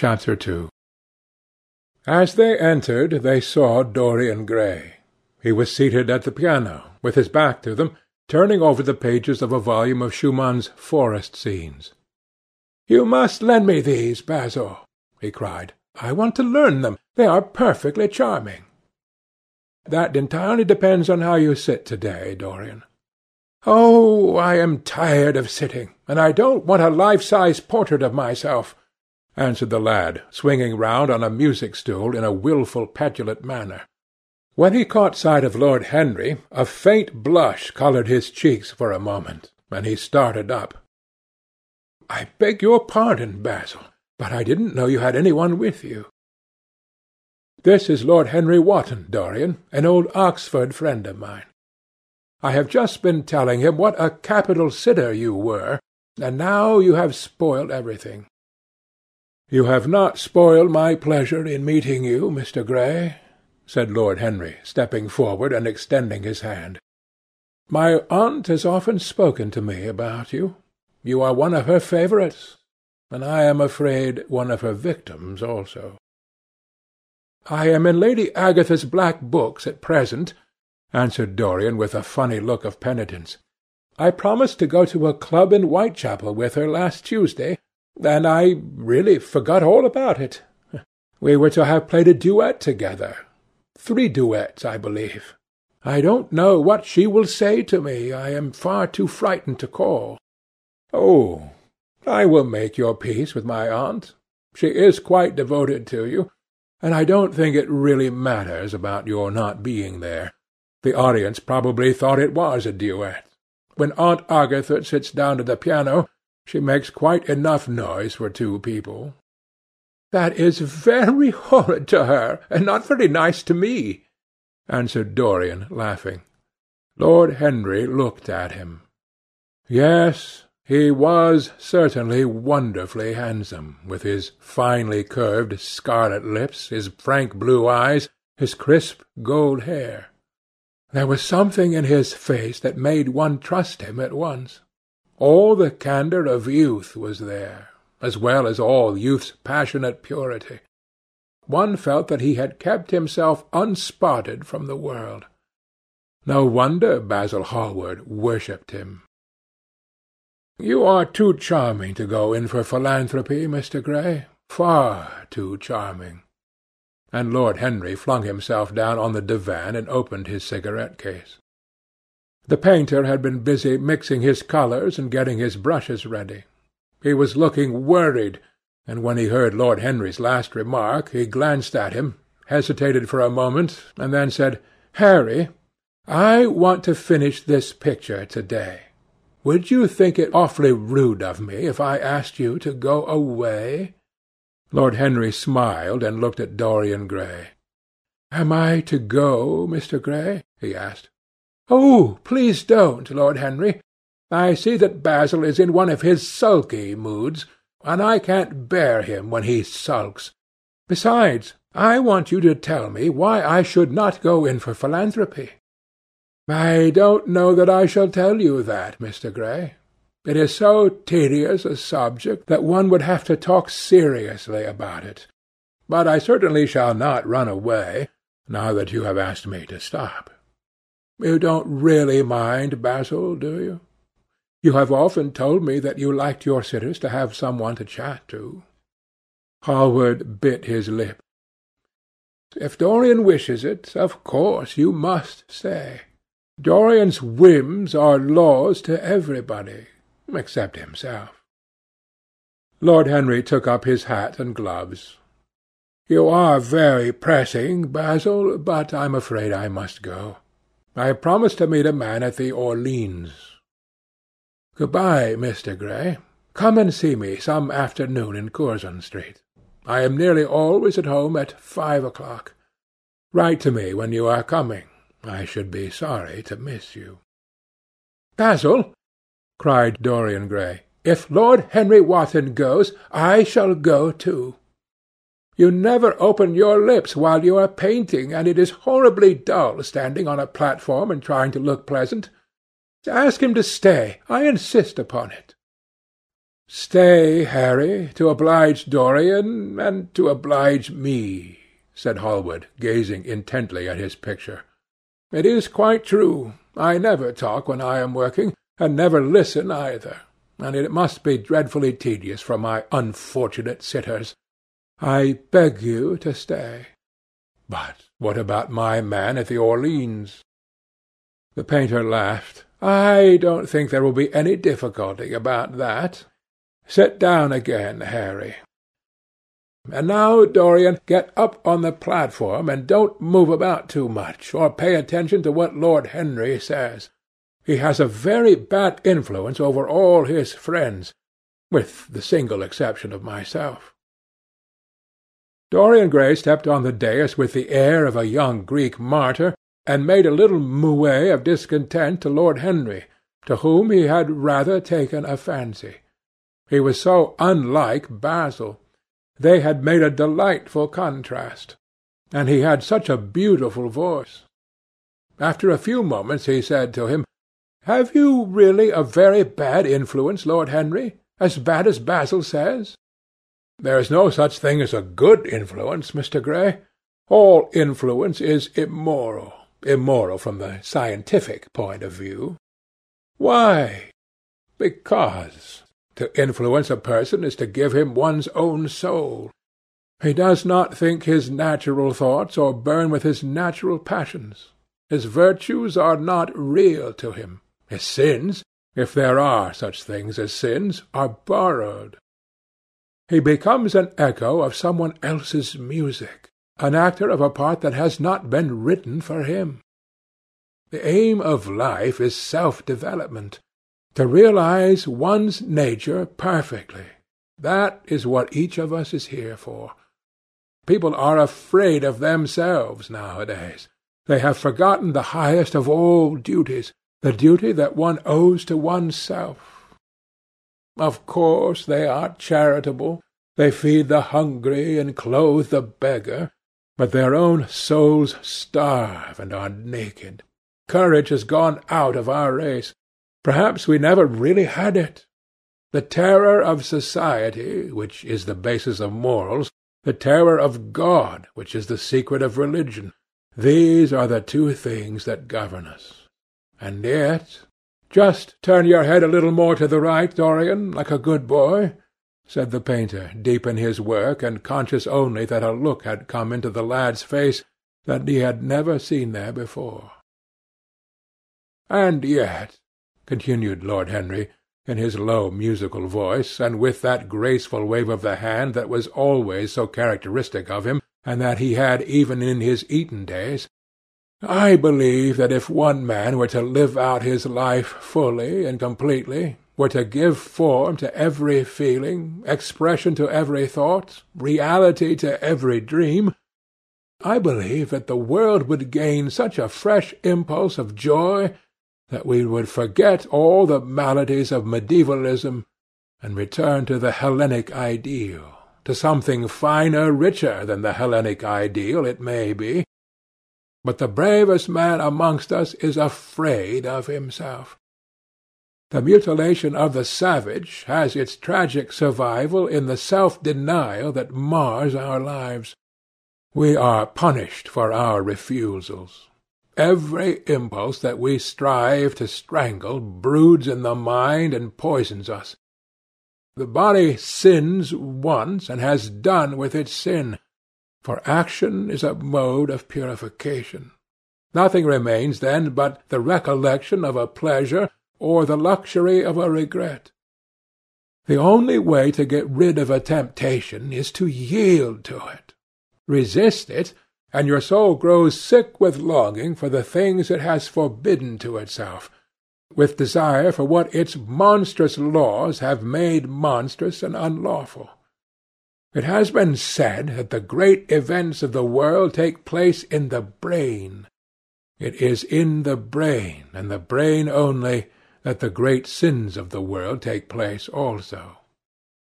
Chapter 2 As they entered they saw Dorian Gray. He was seated at the piano, with his back to them, turning over the pages of a volume of Schumann's Forest Scenes. "You must lend me these, Basil," he cried. "I want to learn them. They are perfectly charming." "That entirely depends on how you sit to day, Dorian." "Oh, I am tired of sitting, and I don't want a life size portrait of myself," answered the lad, swinging round on a music stool in a wilful petulant manner. When he caught sight of Lord Henry, a faint blush coloured his cheeks for a moment, and he started up. "I beg your pardon, Basil, but I didn't know you had any one with you." "This is Lord Henry Wotton, Dorian, an old Oxford friend of mine. I have just been telling him what a capital sitter you were, and now you have spoiled everything." "You have not spoiled my pleasure in meeting you, Mr. Gray said Lord Henry, stepping forward and extending his hand. "My aunt has often spoken to me about you. You are one of her favourites, and I am afraid one of her victims also." "I am in Lady Agatha's black books at present," answered Dorian with a funny look of penitence. "I promised to go to a club in Whitechapel with her last Tuesday, and I really forgot all about it. We were to have played a duet together, Three duets, I believe. I don't know what she will say to me. I am far too frightened to call." "Oh, I will make your peace with my aunt. She is quite devoted to you, and I don't think it really matters about your not being there. The audience probably thought it was a duet. When Aunt Agatha sits down to the piano, she makes quite enough noise for two people. "That is very horrid to her, and not very nice to me," answered Dorian, laughing. Lord Henry looked at him. Yes, he was certainly wonderfully handsome, with his finely curved scarlet lips, his frank blue eyes, his crisp gold hair. There was something in his face that made one trust him at once. All the candour of youth was there as well as all youth's passionate purity. One felt that he had kept himself unspotted from the world. No wonder Basil Hallward worshipped him. "You are too charming to go in for philanthropy, Mr. Gray. Far too charming." And Lord Henry flung himself down on the divan and opened his cigarette-case. The painter had been busy mixing his colours and getting his brushes ready. He was looking worried, and when he heard Lord Henry's last remark he glanced at him, hesitated for a moment, and then said, "Harry, I want to finish this picture to-day. Would you think it awfully rude of me if I asked you to go away?" Lord Henry smiled and looked at Dorian Gray. "Am I to go, Mr. Gray?" he asked. "Oh, please don't, Lord Henry. I see that Basil is in one of his sulky moods, and I can't bear him when he sulks. Besides, I want you to tell me why I should not go in for philanthropy." "I don't know that I shall tell you that, Mr. Gray. It is so tedious a subject that one would have to talk seriously about it. But I certainly shall not run away, now that you have asked me to stop. You don't really mind, Basil, do you? You have often told me that you liked your sitters to have some one to chat to." Hallward bit his lip. "If Dorian wishes it, of course you must stay. Dorian's whims are laws to everybody, except himself." Lord Henry took up his hat and gloves. "You are very pressing, Basil, but I'm afraid I must go. I have promised to meet a man at the Orleans. Good-bye, Mr. Gray. Come and see me some afternoon in Curzon Street. I am nearly always at home at five o'clock. Write to me when you are coming. I should be sorry to miss you." "Basil," cried Dorian Gray, "if Lord Henry Wotton goes, I shall go too. You never open your lips while you are painting, and it is horribly dull standing on a platform and trying to look pleasant. Ask him to stay. I insist upon it." Stay, Harry, to oblige Dorian, and to oblige me, said Hallward, gazing intently at his picture. It is quite true. I never talk when I am working, and never listen either, and it must be dreadfully tedious for my unfortunate sitters. I beg you to stay. But what about my man at the Orleans? The painter laughed. I don't think there will be any difficulty about that. Sit down again, Harry. And now, Dorian, get up on the platform, and don't move about too much, or pay attention to what Lord Henry says. He has a very bad influence over all his friends, with the single exception of myself. Dorian Gray stepped on the dais with the air of a young Greek martyr, and made a little moue of discontent to Lord Henry, to whom he had rather taken a fancy. He was so unlike Basil. They had made a delightful contrast. And he had such a beautiful voice. After a few moments he said to him, Have you really a very bad influence, Lord Henry? As bad as Basil says? There is no such thing as a good influence, Mr. Gray. All influence is immoral, immoral from the scientific point of view. Why? Because to influence a person is to give him one's own soul. He does not think his natural thoughts or burn with his natural passions. His virtues are not real to him. His sins, if there are such things as sins, are borrowed. He becomes an echo of someone else's music, an actor of a part that has not been written for him. The aim of life is self-development to realize one's nature perfectly. That is what each of us is here for. People are afraid of themselves nowadays. They have forgotten the highest of all duties, the duty that one owes to oneself. Of course they are charitable, they feed the hungry and clothe the beggar, but their own souls starve and are naked. Courage has gone out of our race. Perhaps we never really had it. The terror of society, which is the basis of morals, the terror of God, which is the secret of religion, these are the two things that govern us. And yet, just turn your head a little more to the right, Dorian, like a good boy, said the painter, deep in his work, and conscious only that a look had come into the lad's face that he had never seen there before. And yet, continued Lord Henry, in his low musical voice, and with that graceful wave of the hand that was always so characteristic of him, and that he had even in his Eton days, I believe that if one man were to live out his life fully and completely, were to give form to every feeling, expression to every thought, reality to every dream, I believe that the world would gain such a fresh impulse of joy that we would forget all the maladies of medievalism and return to the Hellenic ideal, to something finer, richer than the Hellenic ideal, it may be. But the bravest man amongst us is afraid of himself. The mutilation of the savage has its tragic survival in the self-denial that mars our lives. We are punished for our refusals. Every impulse that we strive to strangle broods in the mind and poisons us. The body sins once and has done with its sin, for action is a mode of purification. Nothing remains then but the recollection of a pleasure or the luxury of a regret. The only way to get rid of a temptation is to yield to it. Resist it, and your soul grows sick with longing for the things it has forbidden to itself, with desire for what its monstrous laws have made monstrous and unlawful. It has been said that the great events of the world take place in the brain. It is in the brain, and the brain only, that the great sins of the world take place also.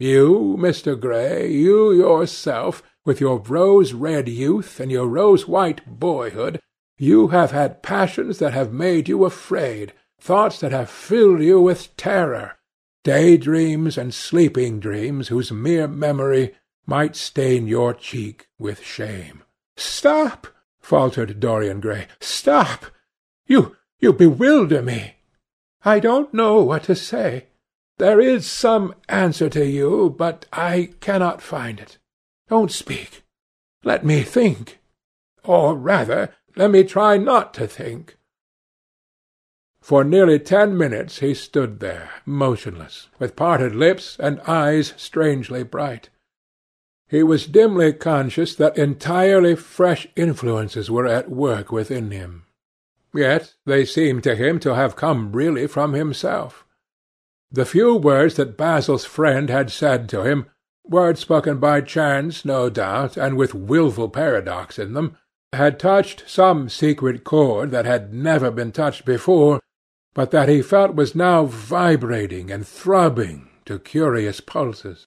You, Mr. Gray, you yourself, with your rose-red youth and your rose-white boyhood, you have had passions that have made you afraid, thoughts that have filled you with terror, day-dreams and sleeping dreams whose mere memory might stain your cheek with shame. "Stop!" faltered Dorian Gray. "Stop! You you bewilder me. I don't know what to say. There is some answer to you, but I cannot find it. Don't speak. Let me think. Or rather, let me try not to think." For nearly ten minutes he stood there, motionless, with parted lips and eyes strangely bright. He was dimly conscious that entirely fresh influences were at work within him. Yet they seemed to him to have come really from himself. The few words that Basil's friend had said to him, words spoken by chance, no doubt, and with wilful paradox in them, had touched some secret chord that had never been touched before, but that he felt was now vibrating and throbbing to curious pulses.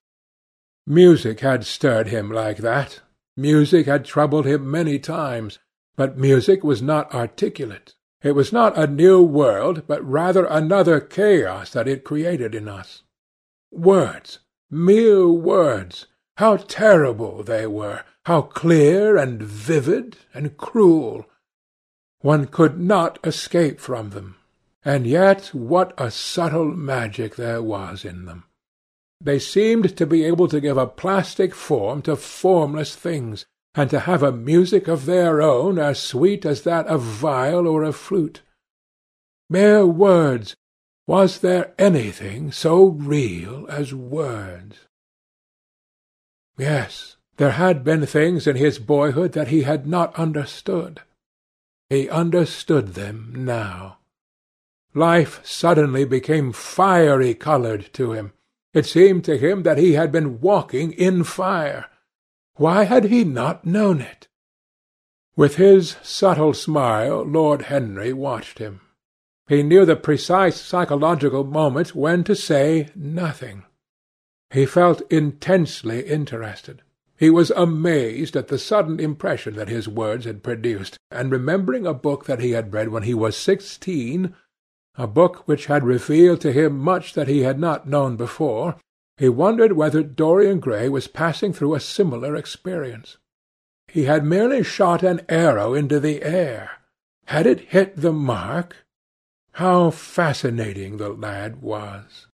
Music had stirred him like that. Music had troubled him many times. But music was not articulate. It was not a new world, but rather another chaos that it created in us. Words, mere words, how terrible they were, how clear and vivid and cruel. One could not escape from them. And yet what a subtle magic there was in them! They seemed to be able to give a plastic form to formless things, and to have a music of their own as sweet as that of viol or of flute. Mere words! Was there anything so real as words? Yes, there had been things in his boyhood that he had not understood. He understood them now. Life suddenly became fiery coloured to him. It seemed to him that he had been walking in fire. Why had he not known it? With his subtle smile Lord Henry watched him. He knew the precise psychological moment when to say nothing. He felt intensely interested. He was amazed at the sudden impression that his words had produced, and remembering a book that he had read when he was sixteen, a book which had revealed to him much that he had not known before, he wondered whether Dorian Gray was passing through a similar experience. He had merely shot an arrow into the air. Had it hit the mark? How fascinating the lad was!